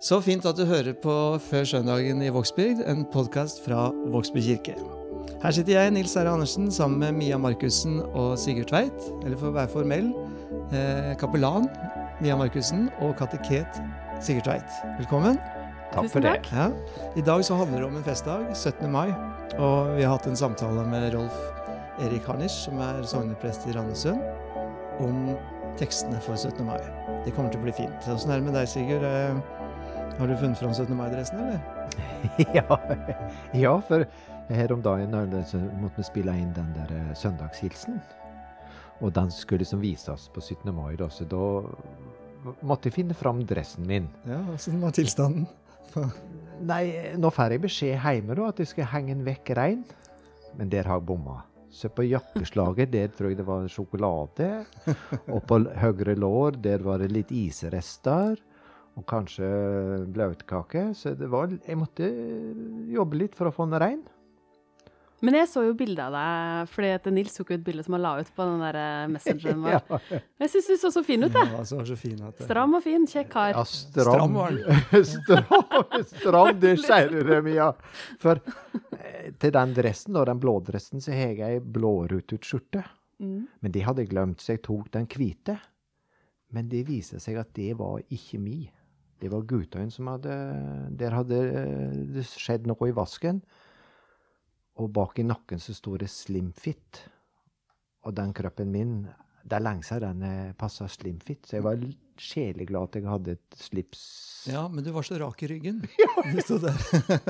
Så fint at du hører på Før søndagen i Vågsbygd, en podkast fra Vågsbygd kirke. Her sitter jeg, Nils Herre Andersen, sammen med Mia Markussen og Sigurd Tveit. Eller for å være formell eh, kapellan Mia Markussen og kateket Sigurd Tveit. Velkommen. Takk for det. Ja. I dag så handler det om en festdag, 17. mai. Og vi har hatt en samtale med Rolf Erik Harnisch, som er sogneprest i Randesund, om tekstene for 17. mai. Det kommer til å bli fint. Åssen er det med deg, Sigurd? Har du funnet fram 17. mai-dressen, eller? ja, ja, for her om dagen måtte vi spille inn den der eh, søndagshilsen. Og den skulle liksom vises på 17. mai, da, så da måtte jeg finne fram dressen min. Ja, åssen var tilstanden? Nei, nå får jeg beskjed hjemme da, at jeg skal henge den vekk rein, men der har jeg bomma. Så på jakkeslaget der tror jeg det var sjokolade, og på høyre lår der var det litt isrester, og kanskje blautkake. Så det var, jeg måtte jobbe litt for å få den rein. Men jeg så jo bilde av deg, fordi at Nils tok jo et bilde som han la ut på den der eh, messengeren vår. Ja, Jeg syns du så så fin ut, jeg. Ja, så var så fin at Stram og fin, kjekk kar. ja Stram stram. var stram, stram, det skjærer det mye. For eh, til den dressen, da, den blådressen, så har jeg ei blårutet skjorte. Mm. Men det hadde jeg glemt, så jeg tok den hvite. Men det viste seg at det var ikke mi. Det var guttene som hadde Der hadde eh, det skjedd noe i vasken. Og bak i nakken så sto det 'slimfit'. Og den kroppen min, det er lenge siden den passa slimfit. Så jeg var sjeleglad at jeg hadde et slips. Ja, men du var så rak i ryggen. Der.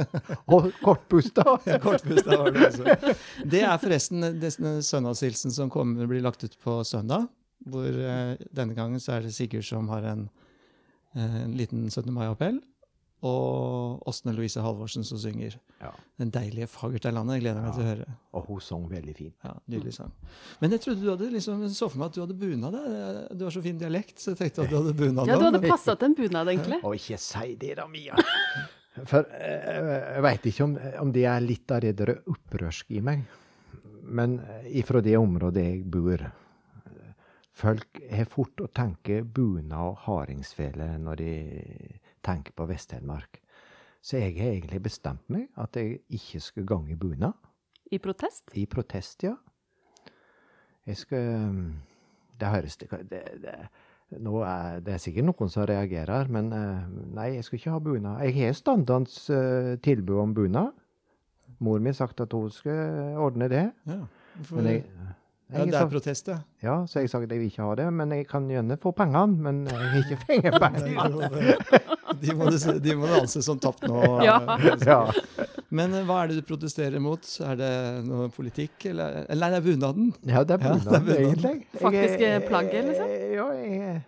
Og kortpusta. Ja, Kortpusta var det også. Det er forresten denne søndagshilsen som kommer, blir lagt ut på søndag. Hvor eh, denne gangen så er det Sigurd som har en, eh, en liten 17. mai-appell. Og Åsne Louise Halvorsen som synger Ja. 'Den deilige fagert er landet'. Jeg gleder meg til å høre. Og hun sang veldig fint. Ja, Nydelig sang. Men jeg trodde du hadde liksom, så for meg at du hadde bunad. Du har så fin dialekt, så jeg tenkte at du hadde bunad. Ja, du hadde passa til en bunad, egentlig. Og ikke si det da, Mia. For eh, jeg veit ikke om, om det er litt av det der opprørske i meg. Men ifra det området jeg bor eh, Folk har fort å tenke bunad og hardingfele når de tenker på Vest-Telemark. Så jeg har egentlig bestemt meg at jeg ikke skal gange bunad. I protest. I protest, ja. Jeg skal Det høres det, det, det, nå er, det er sikkert noen som reagerer, men eh, nei, jeg skal ikke ha bunad. Jeg har standards uh, tilbud om bunad. Mor mi har sagt at hun skal ordne det. Ja, for, Men jeg, ja, det er protest, ja. ja, så jeg sa at jeg vil ikke ha det. Men jeg kan gjerne få pengene. Men jeg vil ikke penger. De må, du- de må du anse som tapt nå. Ja. ja. Men eh, hva er det du protesterer mot? Er det noe politikk, eller, eller er det bunaden? ja, det er Ja, det er bunad, bunad. egentlig. Faktiske plagget, liksom? Ja, jeg,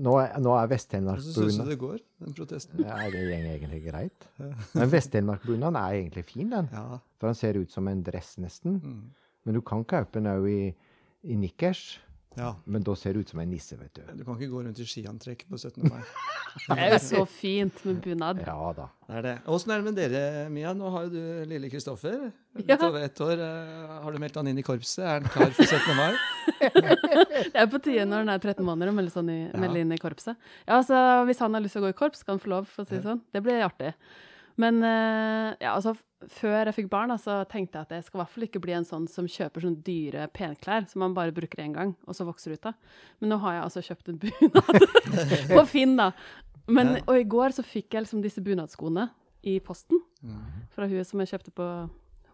nå er, nå er Vest-Telemark Hvordan syns du det går, den protesten? Ja, det går egentlig greit. Men Vest-Telemark-bunaden er egentlig fin, den. Ja. For den ser ut som en dress, nesten. Mm. Men du kan kjøpe den òg i, i nikkers. ja. Men da ser det ut som en nisse, vet du. Du kan ikke gå rundt i skiantrekk på 17. mai. Det er jo så fint med bunad. Ja da. Det er det. Åssen er det med dere, Mia? Nå har jo du lille Kristoffer. Litt Ja. over ett år. Eh, Har du meldt han inn i korpset? Er han klar for 17. mai? Det er på tide når han er 13 måneder å melde, sånn i, Ja. melde inn i korpset. Ja, altså, Hvis han har lyst til å gå i korps, skal han få lov, for å si det sånn. Det blir artig. Men eh, ja, altså, før jeg fikk barn, så tenkte jeg at jeg skal i hvert fall ikke bli en sånn som kjøper sånne dyre penklær som man bare bruker én gang, og så vokser ut av. Men nå har jeg altså kjøpt en bunad på Finn, da. Men, Ja. Og i går så fikk jeg liksom disse bunadskoene i posten Mm. fra hun som jeg kjøpte på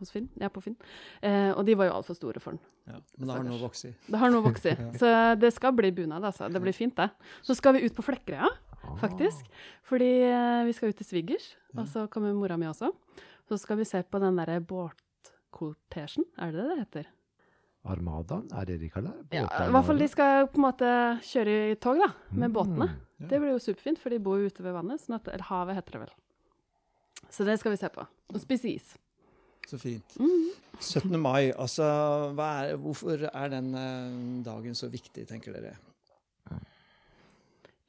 hos Finn. Ja, på Finn. Eh, og de var jo altfor store for den. Ja. Men det har noe å vokst i. Det har nå vokst i. Så det skal bli bunad, altså. Det blir fint, det. Så skal vi ut på Flekkerøya, faktisk. Fordi eh, vi skal ut til svigers, og så kommer mora mi også. Så skal vi se på den derre båtkortesjen, er det det det heter? Armadaen, er det de kaller det? Ja, i hvert fall de skal på en måte kjøre i tog, da, med båtene. Ja. Det blir jo superfint, for de bor jo ute ved vannet, sånn at, eller havet heter det vel. Så det skal vi se på. Og spise is. Så fint. Mm. 17. mai, altså hva er, hvorfor er den eh, dagen så viktig, tenker dere?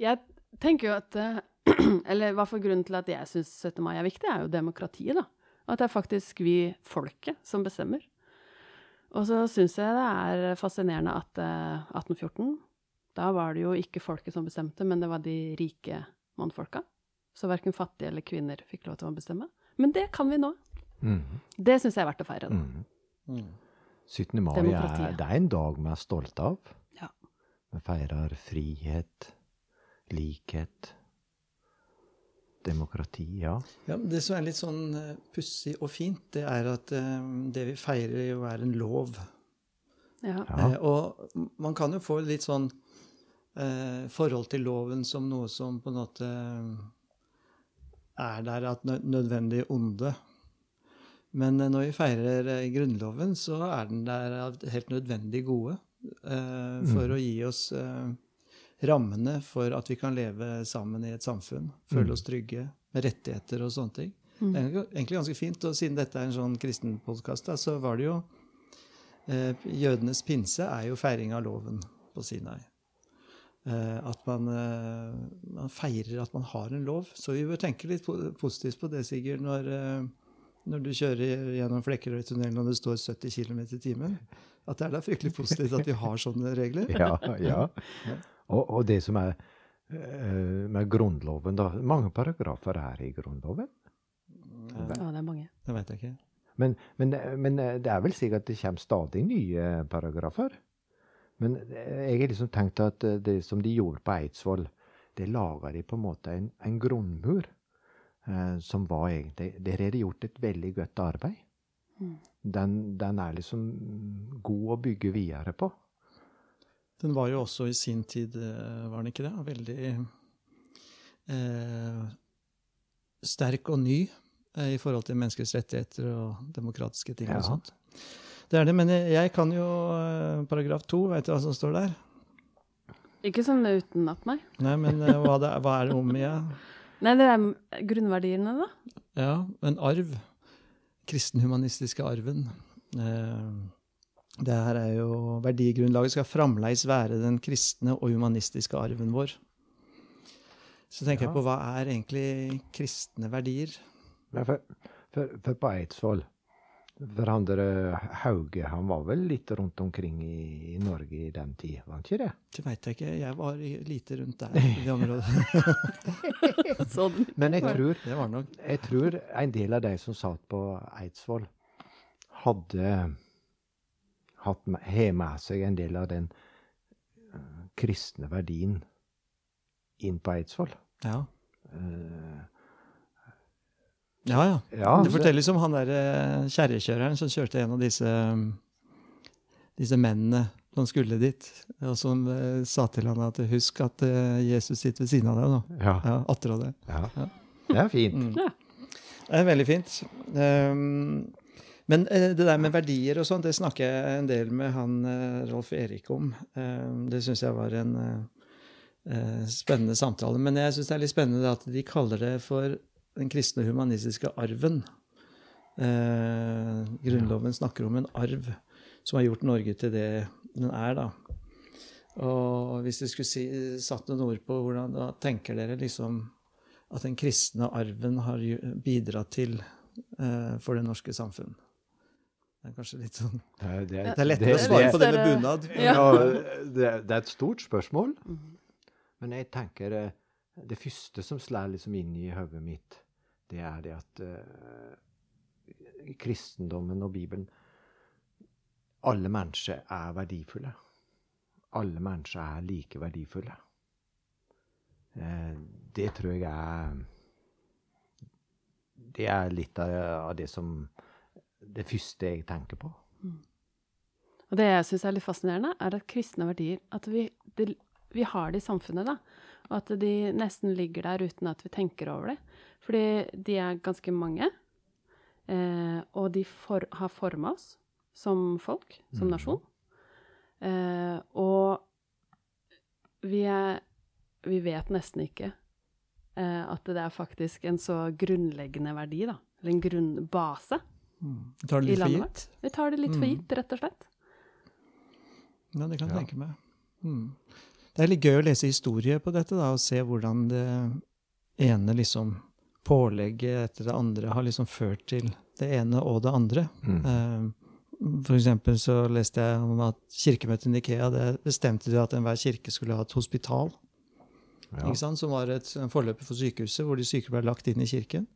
Jeg tenker jo at eh, Eller hva for grunnen til at jeg syns 17. mai er viktig, er jo demokratiet, da. At det er faktisk vi, folket, som bestemmer. Og så syns jeg det er fascinerende at eh, 1814, da var det jo ikke folket som bestemte, men det var de rike mannfolka Så verken fattige eller kvinner fikk lov til å bestemme. Men det kan vi nå. Mm. Det syns jeg er verdt å feire. Da. Mm. Mm. 17. mai er, det er en dag vi er stolte av. Ja. Vi feirer frihet, likhet, demokrati, ja. Ja, det som er litt sånn uh, pussig og fint, det er at eh, det vi feirer, jo er en lov. Ja. Eh, og man kan jo få litt sånn eh, forhold til loven som noe som på en måte er der at nødvendig onde. Men eh, når vi feirer eh, Grunnloven, så er den der helt nødvendig gode. eh, for å gi oss eh, rammene for at vi kan leve sammen i et samfunn. Føle oss trygge med rettigheter og sånne ting. Mm. Det er egentlig ganske fint. Og siden dette er en sånn kristen podkast, så var det jo eh, Jødenes pinse er jo feiring av loven på Sinai. Eh, at man, eh, man feirer at man har en lov. Så vi bør tenke litt po positivt på det, Sigurd, når, eh, når du kjører gjennom Flekkerøy-tunnelen og det står 70 km i timen. At det er da fryktelig positivt at vi har sånne regler. Ja, ja. Og, og det som er uh, med Grunnloven, da Mange paragrafer er i Grunnloven. Eh, ja, det er mange. Det vet jeg ikke. Men, men, men det er vel sikkert at det kommer stadig nye paragrafer. Men jeg har liksom tenkt at det som de gjorde på Eidsvoll, det laga de på en måte en, en grunnmur. Eh, som var egentlig Der har de gjort et veldig godt arbeid. Mm. Den, den er liksom god å bygge videre på. Den var jo også i sin tid, eh, var den ikke det? Veldig eh, sterk og ny eh, i forhold til menneskers rettigheter og demokratiske ting Ja. og sånt. Det er det, men jeg, jeg kan jo eh, paragraf to, vet du hva som står der? Ikke sånn utenat, nei. Nei, men eh, hva, det, hva er det om igjen? Nei, det er grunnverdiene, da. Ja, en arv. Kristenhumanistiske arven. Eh, det her er jo Verdigrunnlaget skal framleis være den kristne og humanistiske arven vår. Så tenker Ja. jeg på hva er egentlig kristne verdier? For, for, for på Eidsvoll For han der Hauge, han var vel litt rundt omkring i, i Norge i den tid, var han ikke det? Det veit jeg ikke. Jeg var lite rundt der. i det området. Så. Men jeg tror, Det var nok jeg tror en del av de som satt på Eidsvoll, hadde har med seg en del av den eh, kristne verdien inn på Eidsvoll. Ja. Uh, Ja, ja. ja, Det fortelles om han der eh, kjerrekjøreren som kjørte en av disse, disse mennene som skulle dit, og som uh, sa til han at husk at uh, Jesus sitter ved siden av deg nå. Ja, Ja, atter av det. ja. Ja. Det er fint. Mm. Ja. Det er veldig fint. Um, men eh, det der med verdier og sånn, det snakker jeg en del med han eh, Rolf Erik om. Um, det syns jeg var en eh, eh, spennende samtale. Men jeg syns det er litt spennende at de kaller det for den kristne humanistiske arven. Eh, grunnloven snakker om en arv som har gjort Norge til det den er, da. Og hvis dere skulle si, satt noen ord på hvordan da tenker dere liksom at den kristne arven har bidratt til eh, for det norske samfunn? Det er kanskje litt sånn Det er, det, Det er lettere å det- svare på det med bunad. Ja. Ja, det, det er et stort spørsmål. Mhm. Men jeg tenker eh, det første som slår liksom inn i hodet mitt, det er det at uh, kristendommen og Bibelen Alle mennesker er verdifulle. Alle mennesker er like verdifulle. Uh, det tror jeg er Det er litt av, av det som Det første jeg tenker på. Og det jeg syns er litt fascinerende, er at kristne verdier At vi, det, vi har det i samfunnet, da. Og at de nesten ligger der uten at vi tenker over det. Fordi de er ganske mange. Eh, og de for, har forma oss som folk, som Mhm. nasjon. Eh, og vi, er, vi vet nesten ikke eh, at det er faktisk en så grunnleggende verdi, da. Eller en grunnbase. Mm. Tar det litt for gitt? Vi tar det litt for gitt, rett og slett. Ja, det kan jeg Ja. tenke meg. Mm. Det er litt gøy å lese historie på dette, da, og se hvordan det ene liksom pålegget etter det andre har liksom ført til det ene og det andre. Mm. Eh, For eksempel så leste jeg om at kirkemøtet i Nikea det bestemte de at enhver kirke skulle ha et hospital. Ja. ikke sant? som var et forløper for sykehuset, hvor de syke ble lagt inn i kirken.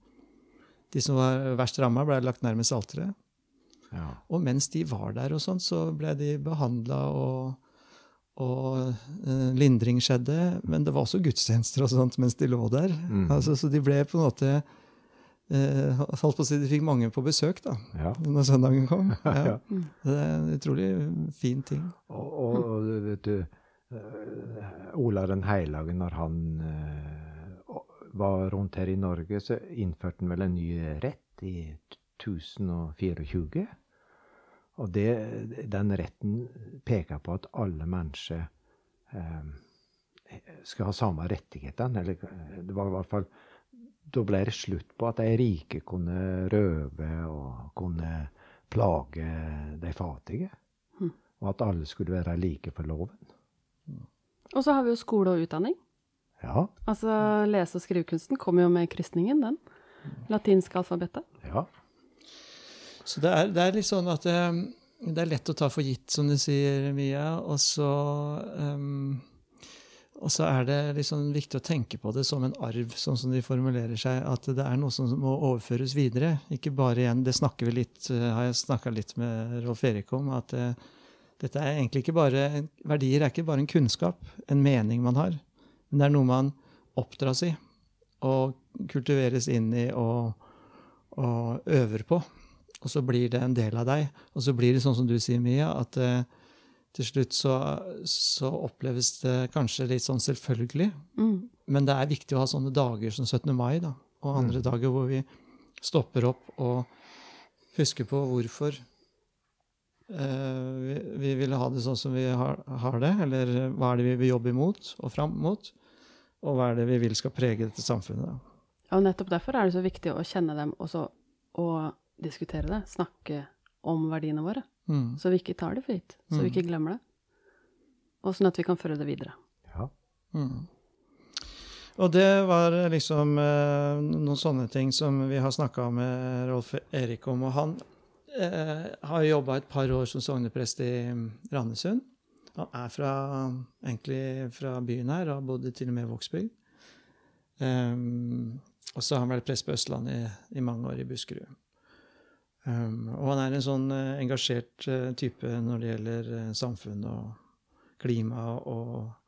De som var verst ramma, ble lagt nærmest alteret. Ja. Og mens de var der, og sånt, så ble de behandla, og, og eh, lindring skjedde. Men det var også gudstjenester og sånt mens de lå der. Mm. Altså, så de ble på en måte eh, holdt på å si, De fikk mange på besøk da, ja. når søndagen kom. Ja. Det er en utrolig fin ting. Og, og, og vet du eh, Ola den hellige, når han eh, var rundt her i Norge, så innførte han vel en ny rett i 1024. Og det, den retten peker på at alle mennesker eh, skal ha samme rettighetene. Eller eh, det var i hvert fall Da ble det slutt på at de rike kunne røve og kunne plage de fattige. Mhm. Og at alle skulle være like for loven. Og så har vi jo skole og utdanning. Ja. Altså lese- og skrivekunsten kommer jo med krysningen, den. Latinske alfabetet. Ja. Så det er, det er litt sånn at det, det er lett å ta for gitt, som du sier, Mia. Og så, um, og så er det liksom viktig å tenke på det som en arv, sånn som de formulerer seg. At det er noe som må overføres videre. Ikke bare igjen, Det snakker vi litt, eh, har jeg snakka litt med Rolf Erik om. at det, dette er egentlig ikke bare, Verdier er ikke bare en kunnskap, en mening man har. Men det er noe man oppdras i og kultiveres inn i og, og øver på. Og så blir det en del av deg. Og så blir det sånn som du sier, Mia, at eh, til slutt så, så oppleves det kanskje litt sånn selvfølgelig. Mm. Men det er viktig å ha sånne dager som 17. mai da, og andre dager hvor vi stopper opp og husker på hvorfor eh, vi, vi ville ha det sånn som vi har, har det, eller hva er det vi vil jobbe imot og fram mot, og hva er det vi vil skal prege dette samfunnet. Da. Og nettopp derfor er det så viktig å kjenne dem og så og diskutere det. Snakke om verdiene våre. Mm. Så vi ikke tar det for gitt. Så vi Mm. ikke glemmer det. Og sånn at vi kan føre det videre. ja. Mm. Og det var liksom eh, noen sånne ting som vi har snakka med Rolf Erik om. Og han eh, har jobba et par år som sogneprest i Randesund. Han er fra, egentlig fra byen her og har bodd til og med i Vågsbygd. Um, og så har han vært prest på Østlandet i, i mange år, i Buskerud. Um, og han er en sånn eh, engasjert eh, type når det gjelder eh, samfunn og klima og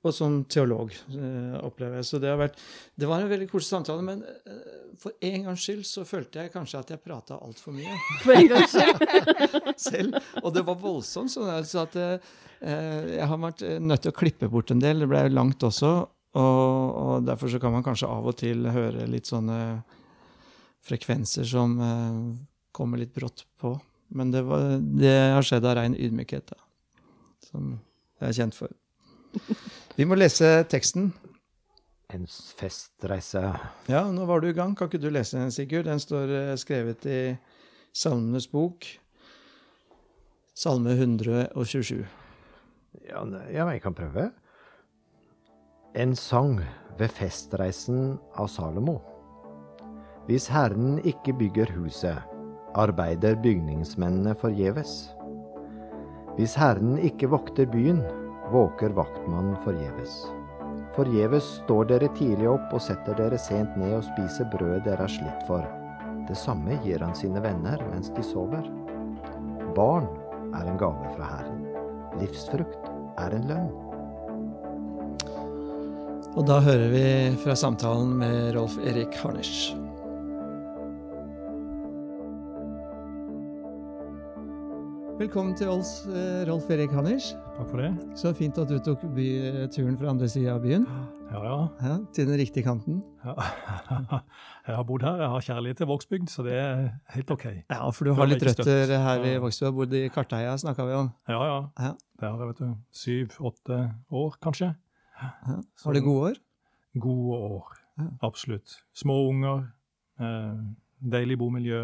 og som teolog, eh, opplever jeg. Så det har vært Det var en veldig koselig samtale, men eh, for en gangs skyld så følte jeg kanskje at jeg prata altfor mye For en gangs skyld. selv. Og det var voldsomt, så at eh, jeg har vært nødt til å klippe bort en del. Det ble langt også. Og, og derfor så kan man kanskje av og til høre litt sånne frekvenser som kommer litt brått på. Men det, var, det har skjedd av rein ydmykhet, da. Som jeg er kjent for. Vi må lese teksten. En festreise. Ja, nå var du i gang. Kan ikke du lese den, Sigurd? Den står eh, skrevet i Salmenes bok. Salme 127. Ja, ja, jeg kan prøve. En sang ved festreisen av Salomo. Hvis Herren ikke bygger huset, arbeider bygningsmennene forgjeves. Hvis Herren ikke vokter byen, våker vaktmannen forgjeves. Forgjeves står dere tidlig opp og setter dere sent ned og spiser brødet dere er slitt for. Det samme gir han sine venner mens de sover. Barn er en gave fra Herren. Livsfrukt er en lønn. Og da hører vi fra samtalen med Rolf Erik Harnisch. Velkommen til oss, eh, Rolf Erik Harnisch. Takk for det. Så fint at du tok turen fra andre sida av byen. Ja, ja. Ja, til den riktige kanten. ja. Jeg har bodd her, jeg har kjærlighet til Vågsbygd, så det er helt OK. Ja, for du har litt røtter her i Ja. Vågsbygd. Har bodd i Karteia, snakka vi om. Ja, ja. Ja. Det har jeg, vet du. Syv-åtte år, kanskje. Ja. Har du gode år? Gode år. Ja. Absolutt. Små unger. Eh, deilig bomiljø.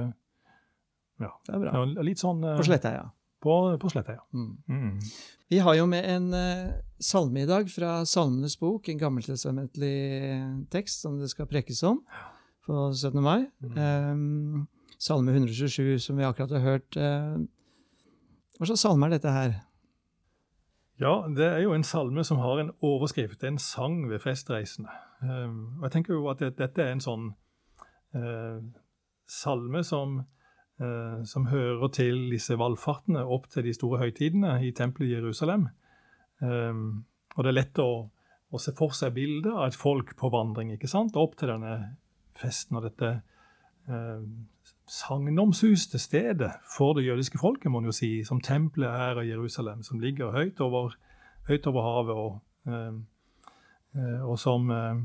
Ja. Det er bra. ja. Litt sånn eh, På Slettøya. På, på ja. Mm. Mm. Vi har jo med en uh, salme i dag fra Salmenes bok, en gammeltestamentlig tekst som det skal prekes om på 17. mai. Um, salme 127, som vi akkurat har hørt. Uh, hva slags salme er dette her? Ja, det er jo en salme som har en overskrift, en sang ved festreisende. Um, og jeg tenker jo at det, dette er en sånn uh, salme som, som, hører til disse valgfartene opp til de store høytidene i tempelet i Jerusalem. Um, og det er lett å, å, se for seg bildet av et folk på vandring ikke sant? opp til denne festen og dette eh, sagnomsuste stedet for det jødiske folket, må man jo si, som tempelet er i Jerusalem, som ligger høyt over, høyt over havet, og, eh, og som, eh,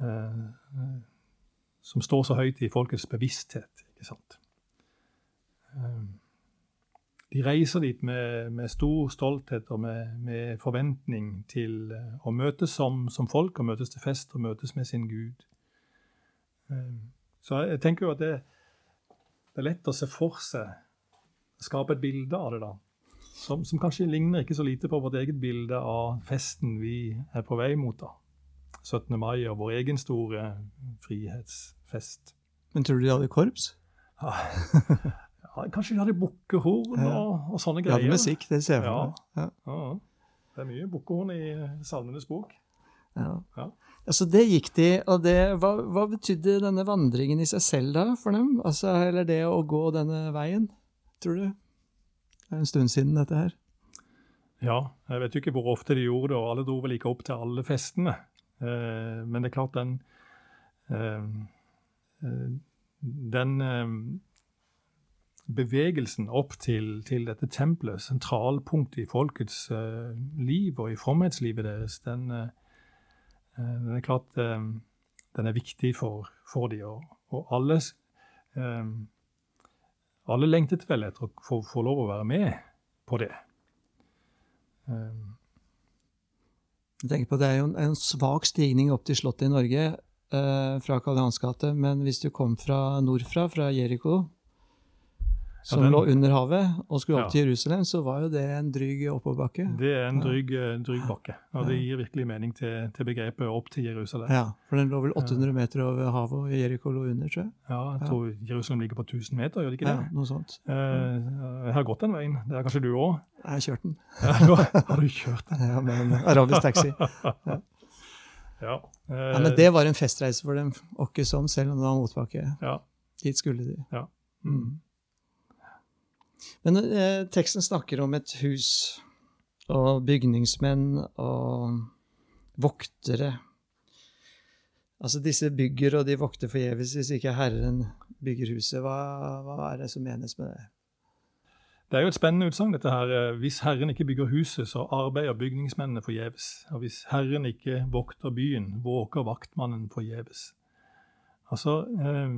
eh, som står så høyt i folkets bevissthet. ikke sant? Eh, de reiser dit med, med stor stolthet og med, med, forventning til eh, å møtes som, som, folk, og møtes til fest og møtes med sin Gud. Eh, så jeg tenker jo at det, det er lett å se for seg, skape et bilde av det, da. Som, som, kanskje ligner ikke så lite på vårt eget bilde av festen vi er på vei mot. da. 17. mai og vår egen store frihetsfest. Men tror du de hadde korps? Ja kanskje de hadde bukkehorn og, og, sånne greier. De hadde musikk, det ser jeg for meg. Ja. Det er mye bukkehorn i Salmenes bok. Ja. ja. Altså, det gikk de, og det, hva, hva, betydde denne vandringen i seg selv da for dem? Altså, Eller det å gå denne veien, tror du? Det er en stund siden, dette her. Ja, jeg vet jo ikke hvor ofte de gjorde det, og alle dro vel ikke opp til alle festene. Eh, men det er klart, den eh, eh Den eh, bevegelsen opp til, til, dette tempelet, sentralpunktet i folkets uh, liv og i fromhetslivet deres, den uh, den er klart eh, den er viktig for, for dem. Og, og alle, eh, alle lengtet vel etter å få, lov å være med på det. Jeg tenker på Det er jo en, en svak stigning opp til Slottet i Norge fra Karl Johans gate, men hvis du kom fra nordfra, fra Jeriko, som ja, den, lå under havet, og skulle opp ja. til Jerusalem, så var jo det en dryg oppoverbakke. Det er en dryg, ja. dryg bakke, og det gir virkelig mening til, til, begrepet opp til Jerusalem. Ja, for den lå vel 800 meter over havet, og Jeriko lå under, tror jeg. Ja, jeg tror Jerusalem ligger på 1000 meter, gjør det ikke det? Ja, noe sånt. Eh, jeg har gått den veien. Det er kanskje du òg? Jeg har kjørt den. har du kjørt den? Ja, med en arabisk taxi. Ja. Ja, eh, ja, Men det var en festreise for dem, åkke som, selv om det var motbakke. Ja. Dit skulle de. Ja. Mm. Men eh, teksten snakker om et hus og bygningsmenn og voktere. Altså disse bygger, og de vokter forgjeves hvis ikke Herren bygger huset. Hva, hva, er det som menes med det? Det er jo et spennende utsagn, dette her. Hvis Herren ikke bygger huset, så arbeider bygningsmennene forgjeves. Og hvis Herren ikke vokter byen, våker vaktmannen forgjeves. Altså, eh,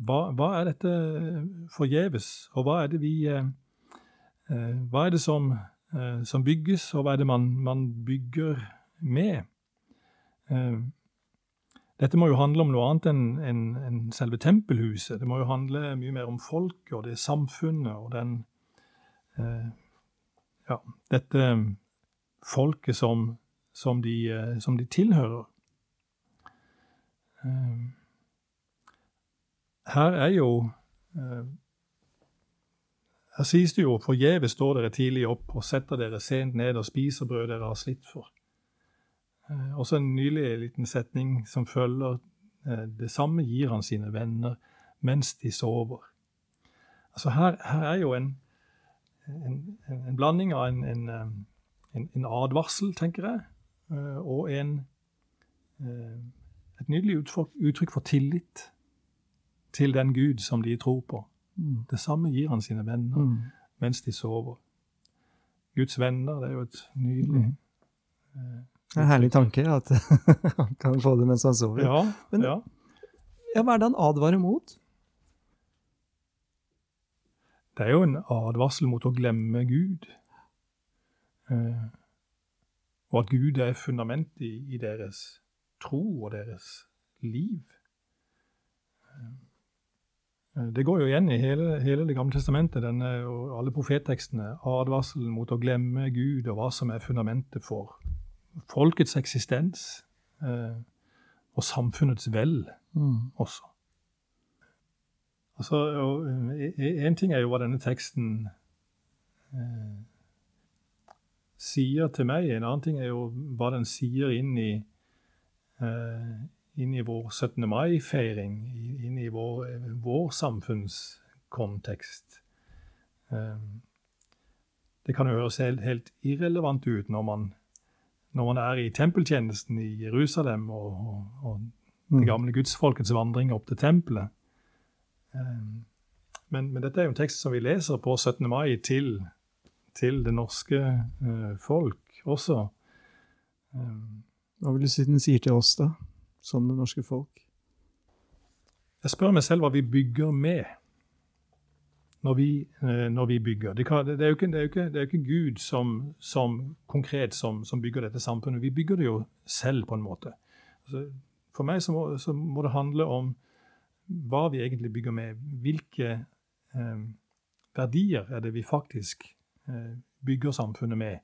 hva, hva, er dette forgjeves, og hva er det vi eh, Eh, hva er det som, eh, som, bygges, og hva er det man, man bygger med? Eh, dette må jo handle om noe annet enn en, en selve tempelhuset. Det må jo handle mye mer om folket og det samfunnet og den Ja, dette folket som, som, de, som de tilhører. Her er jo her sies det jo forgjeves står dere tidlig opp og setter dere sent ned og spiser brød dere har slitt for. Eh, også en nylig liten setning som følger eh, det samme gir han sine venner mens de sover. Altså her, her er jo en, en, en, blanding av en, en, advarsel, tenker jeg, eh, og en, et nydelig uttrykk for tillit til den Gud som de tror på. Mm. Det samme gir han sine venner mm. mens de sover. Guds venner, det er jo et nydelig mm. eh, Det er en herlig tanke at han kan få det mens han sover. Ja, Men ja. Ja, hva er det han advarer mot? Det er jo en advarsel mot å glemme Gud. Eh, og at Gud er fundamentet i, i, deres tro og deres liv. Eh, det går jo igjen i hele, hele Det gamle testamentet, denne, og alle profettekstene. Advarselen mot å glemme Gud og hva som er fundamentet for folkets eksistens. Eh, og samfunnets vel mm. også. Altså, Én eh, ting er jo hva denne teksten eh, sier til meg. En annen ting er jo hva den sier inn i, eh, inn i vår 17. mai-feiring, inn i vår, vår samfunnskontekst. Eh, det kan jo høres helt, helt irrelevant ut når man, når man, er i tempeltjenesten i Jerusalem og, og, og det gamle gudsfolkets vandring opp til tempelet. Eh, men, men, dette er jo en tekst som vi leser på 17. mai til til det norske uh, folk også. Um, hva vil du si den sier til oss, da, som det norske folk? Jeg spør meg selv hva vi bygger med når vi, uh, når vi bygger. Det, kan, det, er ikke, det, er ikke, det, er jo ikke, Gud som, som konkret som, som, bygger dette samfunnet. Vi bygger det jo selv, på en måte. Altså, for meg så må, så må, det handle om hva vi egentlig bygger med. Hvilke eh, verdier er det vi faktisk Eh, bygger samfunnet med.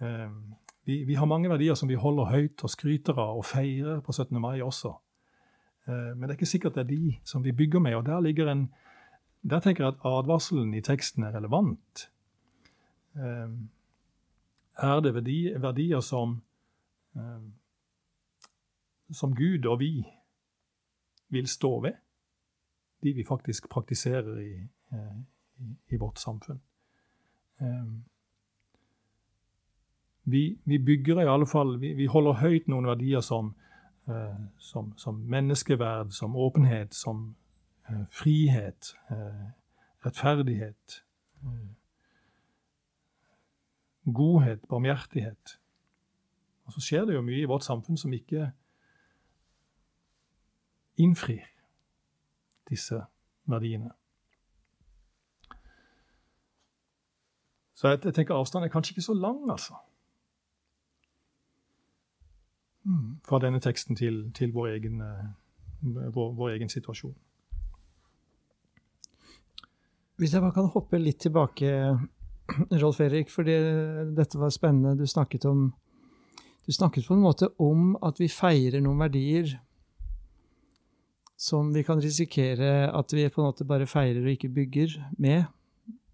Eh, vi, vi, har mange verdier som vi holder høyt og skryter av og feirer på 17. mai også. Eh, men det er ikke sikkert det er de som vi bygger med. og Der ligger en, der tenker jeg at advarselen i teksten er relevant. Er det verdier, som, som Gud og vi vil stå ved? De vi faktisk praktiserer i, i, i vårt samfunn. Vi, vi, bygger i alle fall Vi, vi holder høyt noen verdier som, uh, som, som menneskeverd, som åpenhet, som uh, frihet, uh, rettferdighet, godhet, barmhjertighet. Og så skjer det jo mye i vårt samfunn som ikke innfrir disse verdiene. Så jeg, jeg tenker avstanden er kanskje ikke så lang, altså. Mm. Fra denne teksten til, til vår, egen, eh, vår, vår, egen, situasjon. Hvis jeg bare kan hoppe litt tilbake, Rolf Erik, fordi dette var spennende. Du snakket om Du snakket på en måte om at vi feirer noen verdier som vi kan risikere at vi på en måte bare feirer og ikke bygger med.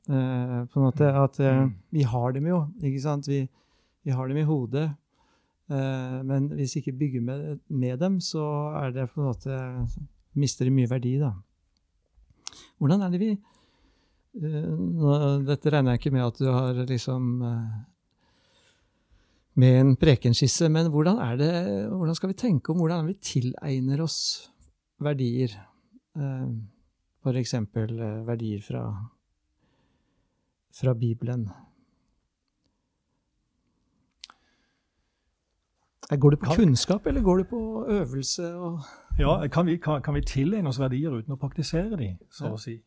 Uh, på en måte at uh, vi har dem jo, ikke sant? Vi, vi har dem i hodet. Uh, men hvis vi ikke bygger med, med, dem, så er det på en måte mister de mye verdi, da. Hvordan er det vi nå, Dette regner jeg ikke med at du har liksom med en prekenskisse, men hvordan, det, hvordan skal vi tenke om hvordan vi tilegner oss verdier? F.eks. verdier fra fra Bibelen. Går det på kunnskap, eller går det på øvelse? Og ja, kan vi, kan, kan vi tilegne oss verdier uten å praktisere dem, så å si?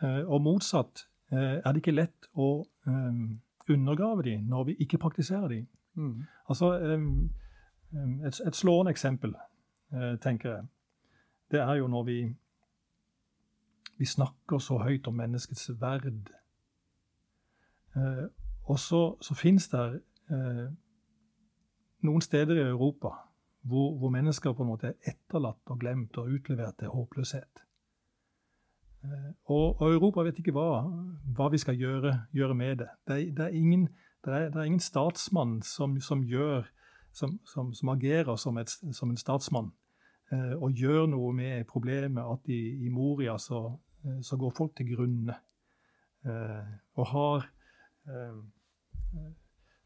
Uh, og motsatt uh, er det ikke lett å um, undergrave dem når vi ikke praktiserer dem. Mm. Altså, et, et, slående eksempel, tenker jeg, det er jo når vi, vi snakker så høyt om menneskets verd Eh, og så, så fins det eh, noen steder i Europa hvor, hvor, mennesker på en måte er etterlatt og glemt og utlevert til håpløshet. Eh, og, og, Europa vet ikke hva, hva vi skal gjøre, gjøre med det. Det er, det er, ingen, det er, det er ingen, statsmann som, som gjør som, som, som, agerer et, som en statsmann eh, og gjør noe med problemet at i, i Moria så, eh, så, går folk til grunne. Eh, og har Eh,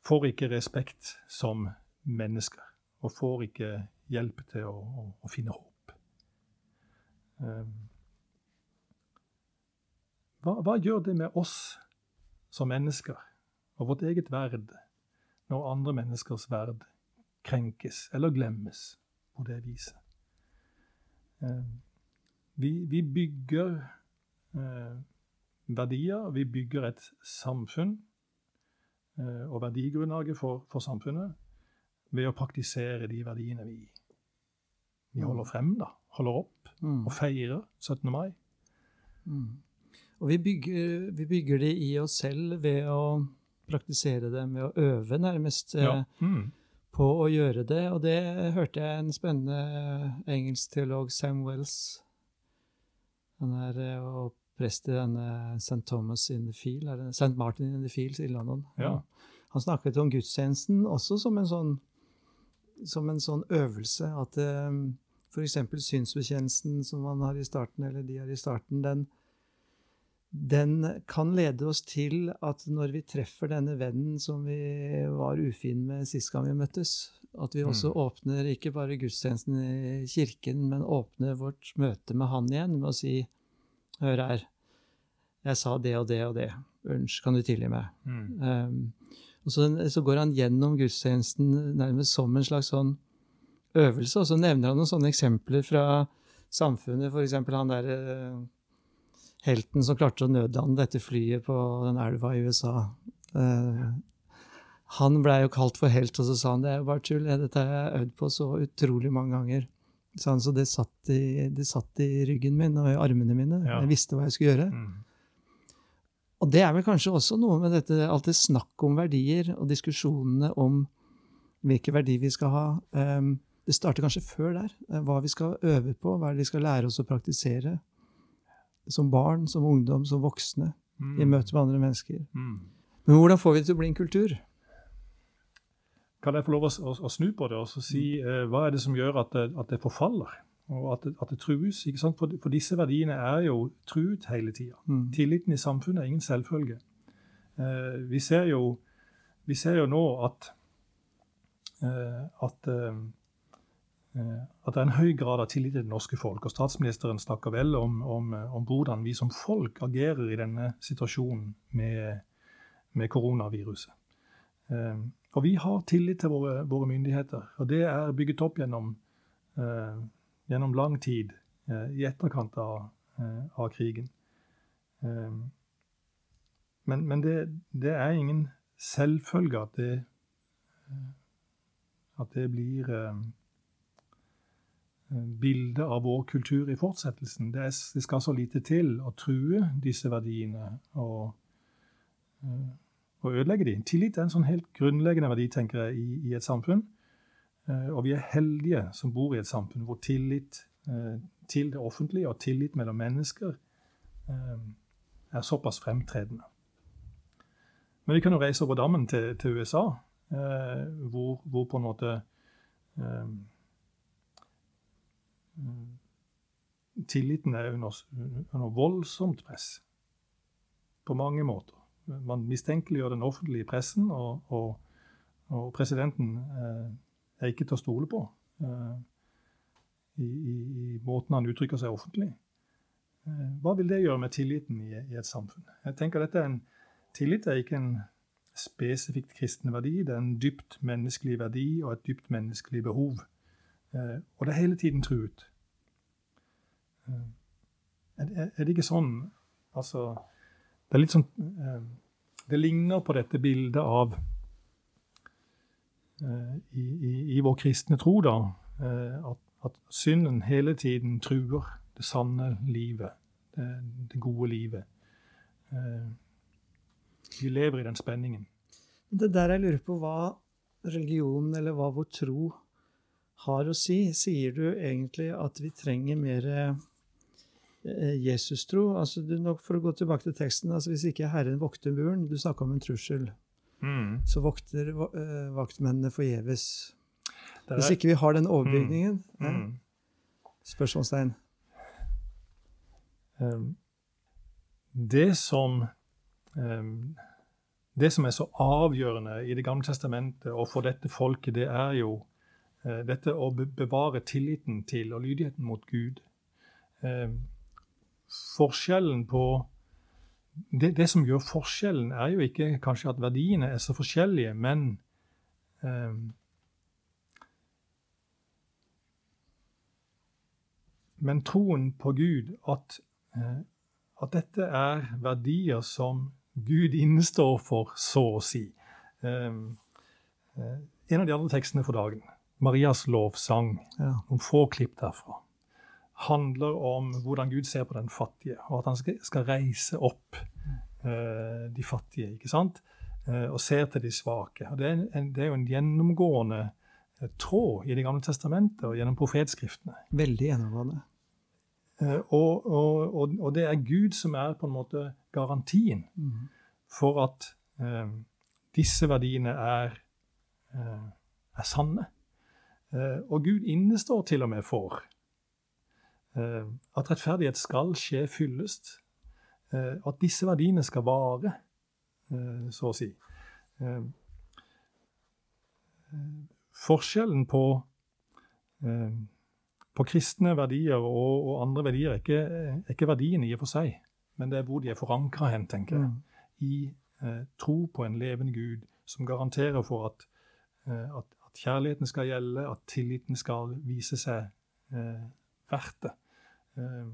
får ikke respekt som mennesker. Og får ikke hjelp til å, å, å finne håp. Eh, hva, hva, gjør det med oss som mennesker og vårt eget verd når andre menneskers verd krenkes eller glemmes på det viset? Eh, vi, vi bygger verdier, vi bygger et samfunn Eh, og verdigrunnlaget for, for, samfunnet ved å praktisere de verdiene vi, vi mm. holder frem, da, holder opp mm. og feirer 17. mai. Mm. Og vi bygger, vi bygger det i oss selv ved å praktisere det, med å øve nærmest ja. Eh, mm. på å gjøre det. Og det hørte jeg en spennende engelsk teolog, Sam Wells. Han er og eh, prest i denne St. Thomas in the Field, St. Martin in the Fields i London. Ja. Han snakket om gudstjenesten også som en sånn, som en sånn øvelse. At eh, f.eks. synsbekjennelsen som man har i starten, eller de har i starten, den, den kan lede oss til at når vi treffer denne vennen som vi var ufin med sist gang vi møttes, at vi også Mm. åpner ikke bare gudstjenesten i kirken, men åpner vårt møte med han igjen med å si Hør her, jeg sa det og det og det. Unnskyld, kan du tilgi meg? Mm. Um, og så, så går han gjennom gudstjenesten nærmest som en slags sånn øvelse, og så nevner han noen sånne eksempler fra samfunnet, f.eks. han der eh, helten som klarte å nødlande dette flyet på den elva i USA. Eh, han blei jo kalt for helt, og så sa han det er jo bare tull, dette har jeg øvd på så utrolig mange ganger. Så, han, så det, satt i, det satt i ryggen min og i armene mine. Ja. Jeg visste hva jeg skulle gjøre. Mm. Og det er vel kanskje også noe med dette, alt det snakk om verdier og diskusjonene om hvilke verdier vi skal ha. Ehm, det starter kanskje før der. eh, Hva vi skal øve på, hva vi skal lære oss å praktisere. Som barn, som ungdom, som voksne, Mm. i møte med andre mennesker. Mm. Men hvordan får vi det til å bli en kultur? Kan jeg få lov å, å, å snu på det og så si Mm. eh, hva er det som gjør at det, at det forfaller? Og at det, at det trues? ikke sant? For, for disse verdiene er jo truet hele tida. Mm. Tilliten i samfunnet er ingen selvfølge. Eh, vi, ser jo, vi ser jo nå at eh, at, eh, eh, at det er en høy grad av tillit til det norske folk. Og statsministeren snakker vel om, om, eh, om hvordan vi som folk agerer i denne situasjonen med, med koronaviruset. Eh, og vi har tillit til våre, våre myndigheter, og det er bygget opp gjennom, eh, gjennom lang tid eh, i etterkant av, eh, av krigen. Eh, men men det, det er ingen selvfølge at det, eh, at det blir bildet av vår kultur i fortsettelsen. Det, er, det skal så lite til å true disse verdiene og, og ødelegge dem. Tillit er en sånn helt grunnleggende verdi tenker jeg, i, i et samfunn. Eh, og vi er heldige som bor i et samfunn hvor tillit eh, til det offentlige og tillit mellom mennesker eh, er såpass fremtredende. Men vi kan jo reise over dammen til, til USA, hvor, hvor på en måte Tilliten er under, under voldsomt press. På mange måter. Man mistenkeliggjør den offentlige pressen, og, og, og presidenten eh, er ikke til å stole på uh, i, i, i måten han uttrykker seg offentlig. Uh, hva vil det gjøre med tilliten i, i et samfunn? Jeg tenker dette er en, Tillit er ikke en spesifikt kristen verdi, det er en dypt menneskelig verdi og et dypt menneskelig behov. Uh, og det er hele tiden truet. Er, er det ikke sånn Altså, det er litt sånn Det ligner på dette bildet av i, i, i vår kristne tro, da, eh, at, at synden hele tiden truer det sanne livet, det, gode livet. Eh, vi lever i den spenningen. Det der jeg lurer på hva religionen, eller hva vår tro har å si. Sier du egentlig at vi trenger mer eh, Jesus-tro? Altså, for å gå tilbake til teksten, altså Hvis ikke Herren vokter muren Du snakka om en trussel. Så vokter eh, vaktmennene forgjeves. Hvis ikke vi har den overbygningen ja, Mm. Spørsmålstegn. Um, det som um, Det som er så avgjørende i Det gamle testamentet og for dette folket, det er jo uh, dette å bevare tilliten til og lydigheten mot Gud. Um, forskjellen på det, det som gjør forskjellen, er jo ikke kanskje at verdiene er så forskjellige, men eh, Men troen på Gud, at, eh, at dette er verdier som Gud innestår for, så å si. Um, eh, en av de andre tekstene for dagen, Marias lovsang, Ja. noen få klipp derfra, handler om hvordan Gud ser på den fattige, og at han skal, reise opp eh, de fattige, ikke sant? Eh, og ser til de svake. Og det, er en, det er jo en gjennomgående eh, tråd i Det gamle testamentet og gjennom profetskriftene. Veldig gjennomgående. Eh, og, og, og, og det er Gud som er på en måte garantien mm. for at eh, disse verdiene er, eh, er sanne. Eh, og Gud innestår til og med for at rettferdighet skal skje fyllest. Eh, at disse verdiene skal vare, eh, så å si. Eh, forskjellen på, på kristne verdier og, og, andre verdier er ikke, er ikke verdiene i og for seg, men det er hvor de er forankra hen, tenker jeg. Mm. I eh, tro på en levende Gud som garanterer for at, eh, at, at, kjærligheten skal gjelde, at tilliten skal vise seg eh, verdt det. Eh,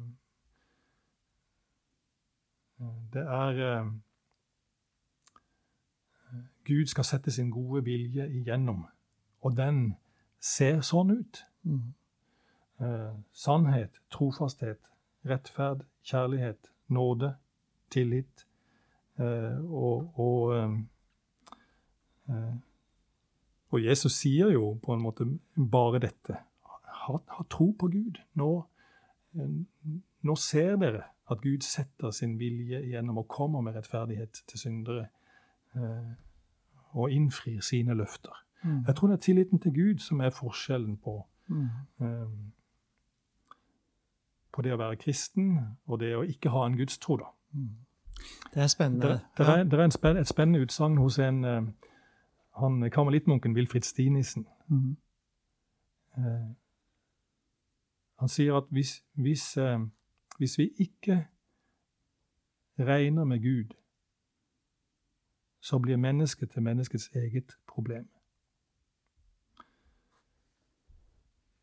det er eh, Gud skal sette sin gode vilje igjennom, og den ser sånn ut. Mm. Eh, sannhet, trofasthet, rettferd, kjærlighet, nåde, tillit eh, og, og, eh, og Jesus sier jo på en måte bare dette. Ha, ha tro på Gud. Nå, nå ser dere at Gud setter sin vilje gjennom og kommer med rettferdighet til syndere. Eh, og innfrir sine løfter. Mm. Jeg tror det er tilliten til Gud som er forskjellen på, mm. um, på det å være kristen og det å ikke ha en gudstro. da. Mm. Det er spennende. Det, det, er, det er et spennende utsagn hos en uh, han karmelittmunken Wilfrid Stinissen. Uh, han sier at hvis, hvis, uh, hvis vi ikke regner med Gud så blir mennesket til menneskets eget problem.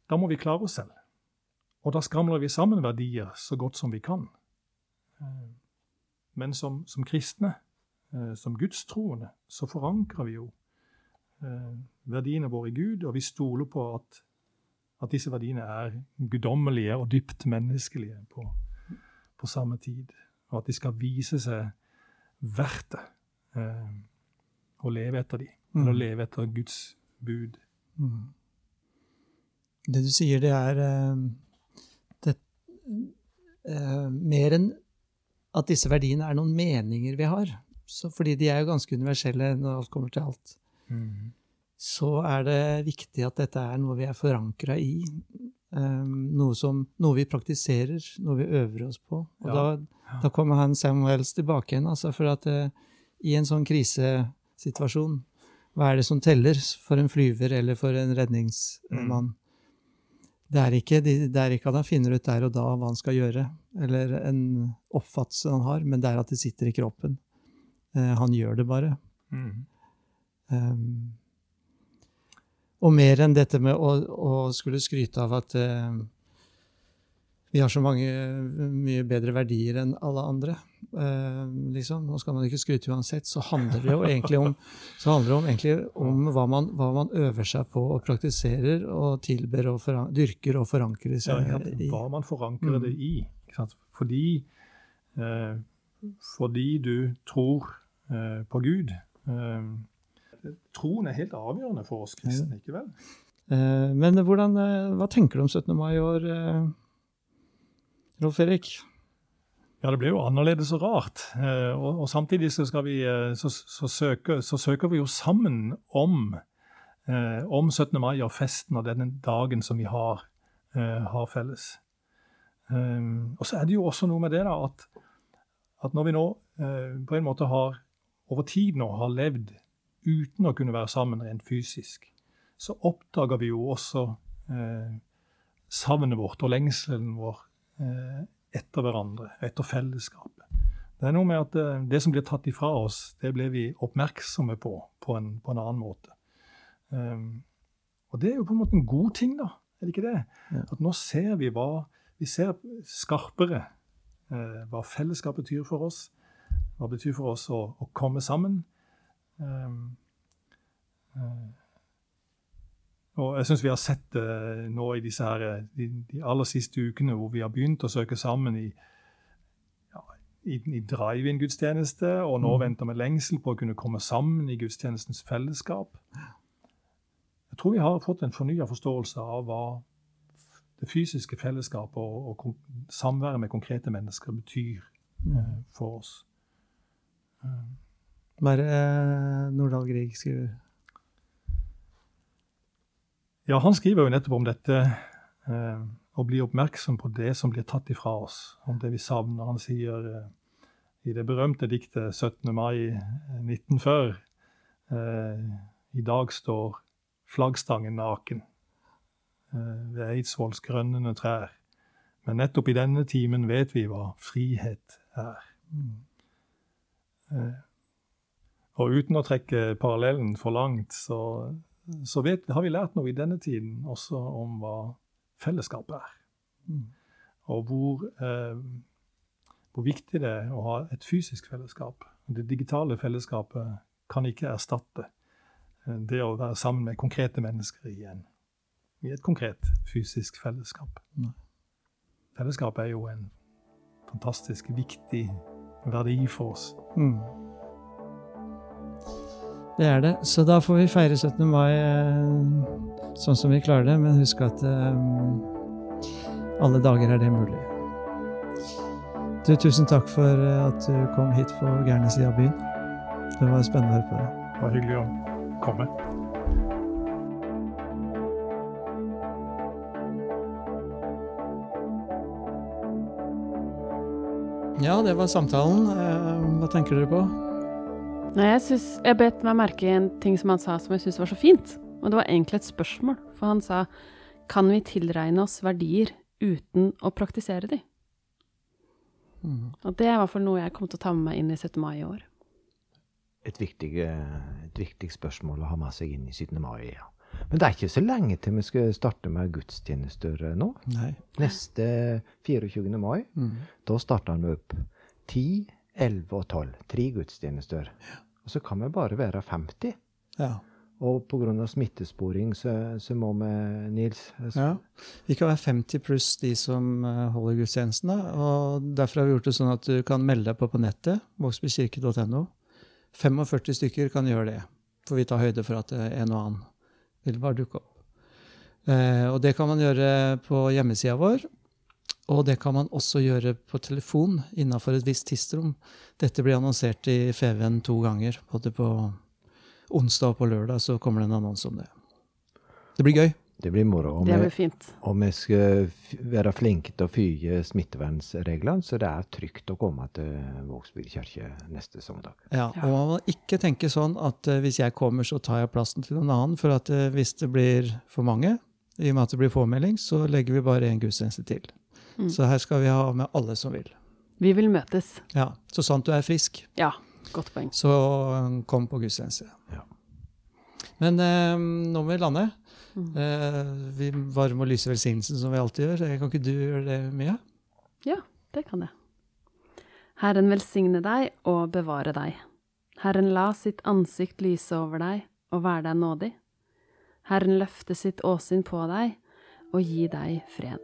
Da må vi klare oss selv. Og da skramler vi sammen verdier så godt som vi kan. Eh, men som, som kristne, eh, som gudstroende, så forankrer vi jo eh, verdiene våre i Gud, og vi stoler på at, at disse verdiene er guddommelige og dypt menneskelige på, på samme tid. Og at de skal vise seg verdt det eh, å leve etter de, mm. eller leve etter Guds bud. Mm. Det du sier, det er eh, det, eh, mer enn at disse verdiene er noen meninger vi har. Så, fordi de er jo ganske universelle når alt kommer til alt. Mm. Så er det viktig at dette er noe vi er forankra i. Um, noe, som, noe, vi praktiserer, noe vi øver oss på. Og ja. da, da, kommer han Samuels tilbake igjen. Altså for at uh, i en sånn krisesituasjon? Hva er det som teller for en flyver eller for en redningsmann? Mm. Det, er ikke, det er ikke at han finner ut der og da hva han skal gjøre, eller en oppfattelse han har, men det er at det sitter i kroppen. Uh, han gjør det bare. Mm. Um, og mer enn dette med å, å skulle skryte av at eh, vi har så mange, mye bedre verdier enn alle andre. Eh, liksom. Nå skal man ikke skryte uansett. Så handler det jo egentlig om, det om, egentlig om hva, man, hva, man, øver seg på og praktiserer og tilber og dyrker og forankrer seg ja, i. Hva man forankrer mm. det i. Fordi, eh, fordi, du tror eh, på Gud. Eh, troen er helt avgjørende for oss kristne, ikke vel? Eh, men hvordan, eh, hva tenker du om 17. mai i år? Rolf Erik? Ja, det blir jo annerledes og rart. Eh, og, og samtidig så, vi, eh, så, så, søker, så, søker, vi jo sammen om, eh, om 17. mai og festen og denne dagen som vi har, har felles. Og så er det jo også noe med det da, at, at når vi nå på en måte har over tid nå har levd uten å kunne være sammen rent fysisk, så oppdager vi jo også eh, savnet vårt og lengselen vår Eh, etter hverandre, etter fellesskapet. Det er noe med at eh, det som blir tatt ifra oss, det blir vi oppmerksomme på på en, på en annen måte. Um, og det er jo på en måte en god ting, da. Er det ikke det? Ja. At nå ser vi hva Vi ser skarpere eh, hva fellesskap betyr for oss. Hva det betyr for oss å, å komme sammen. Um, og jeg syns vi har sett det nå i disse her, de, de, aller siste ukene hvor vi har begynt å søke sammen i, ja, i, i drive-in-gudstjeneste, og nå mm. venter med lengsel på å kunne komme sammen i gudstjenestens fellesskap. Jeg tror vi har fått en fornya forståelse av hva det fysiske fellesskapet og, og samværet med konkrete mennesker betyr mm. eh, for oss. Eh, Bare eh, Nordahl Grieg skriver? Ja, han skriver jo nettopp om dette eh, å bli oppmerksom på det som blir tatt ifra oss, om det vi savner. Han sier eh, i det berømte diktet 17. mai 1940 eh, I dag står flaggstangen naken eh, ved Eidsvolls grønnende trær. Men nettopp i denne timen vet vi hva frihet er. Eh, og uten å trekke parallellen for langt, så, så vet, har vi lært noe i denne tiden også om hva fellesskapet er. Og hvor, eh, hvor viktig det er å ha et fysisk fellesskap. Det digitale fellesskapet kan ikke erstatte eh, det å være sammen med konkrete mennesker i, en, i et konkret fysisk fellesskap. Fellesskap er jo en fantastisk viktig verdi for oss. Mm. Det er det. Så da får vi feire 17. mai eh, sånn som vi klarer det, men husk at um, alle dager er det mulig. Du, tusen takk for eh, at du kom hit på gærne sida av byen. Det var spennende å høre på deg. Det var hyggelig å komme. Ja, det var samtalen. Hva tenker dere på? Nei, jeg, synes, jeg bet meg merke i en ting som han sa som jeg syntes var så fint. Og det var egentlig et spørsmål. For han sa kan vi tilregne oss verdier uten å praktisere de? Mm. Og det er i hvert fall noe jeg kommer til å ta med meg inn i 17. mai i år. Et viktig, et viktig spørsmål å ha med seg inn i 17. mai. ja. Men det er ikke så lenge til vi skal starte med gudstjenester eh, nå. Nei. Neste 24. mai, Mm. da starter vi opp 10, 11 og 12. Tre gudstjenester. Og så kan vi bare være 50. Ja. Og pga. smittesporing så, så må vi, Nils så- ja. Vi kan være 50 pluss de som eh, holder gudstjenesten. Og derfor har vi gjort det sånn at du kan melde deg på på nettet. vågsbykirke.no. 45 stykker kan gjøre det. For vi tar høyde for at eh, en og annen vil bare dukke opp. Eh, og det kan man gjøre på hjemmesida vår. Og det kan man også gjøre på telefon innafor et visst tidsrom. Dette blir annonsert i FVN to ganger. Både på onsdag og på lørdag så kommer det en annonse om det. Det blir gøy. Det blir moro. Og Det blir fint. og vi skal være flinke til å følge smittevernreglene, så det er trygt å komme til Vågsbygd kirke neste søndag. Ja, Ja. og man må ikke tenke sånn at eh, hvis jeg kommer, så tar jeg plassen til noen annen. For at eh, hvis det blir for mange, i og med at det blir påmelding, så legger vi bare en gudstjeneste til. Mm. Så her skal vi ha med alle som vil. Vi vil møtes. Ja, Så sant du er frisk, Ja, godt poeng. så eh, kom på gudstjeneste. Ja. Men eh, nå må vi lande. Mm. Eh, vi varme og lyse velsignelsen som vi alltid gjør. Kan ikke du gjøre det, Mia? Ja, det kan jeg. Herren velsigne deg og bevare deg. Herren la sitt ansikt lyse over deg og være deg nådig. Herren løfte sitt åsyn på deg og gi deg fred.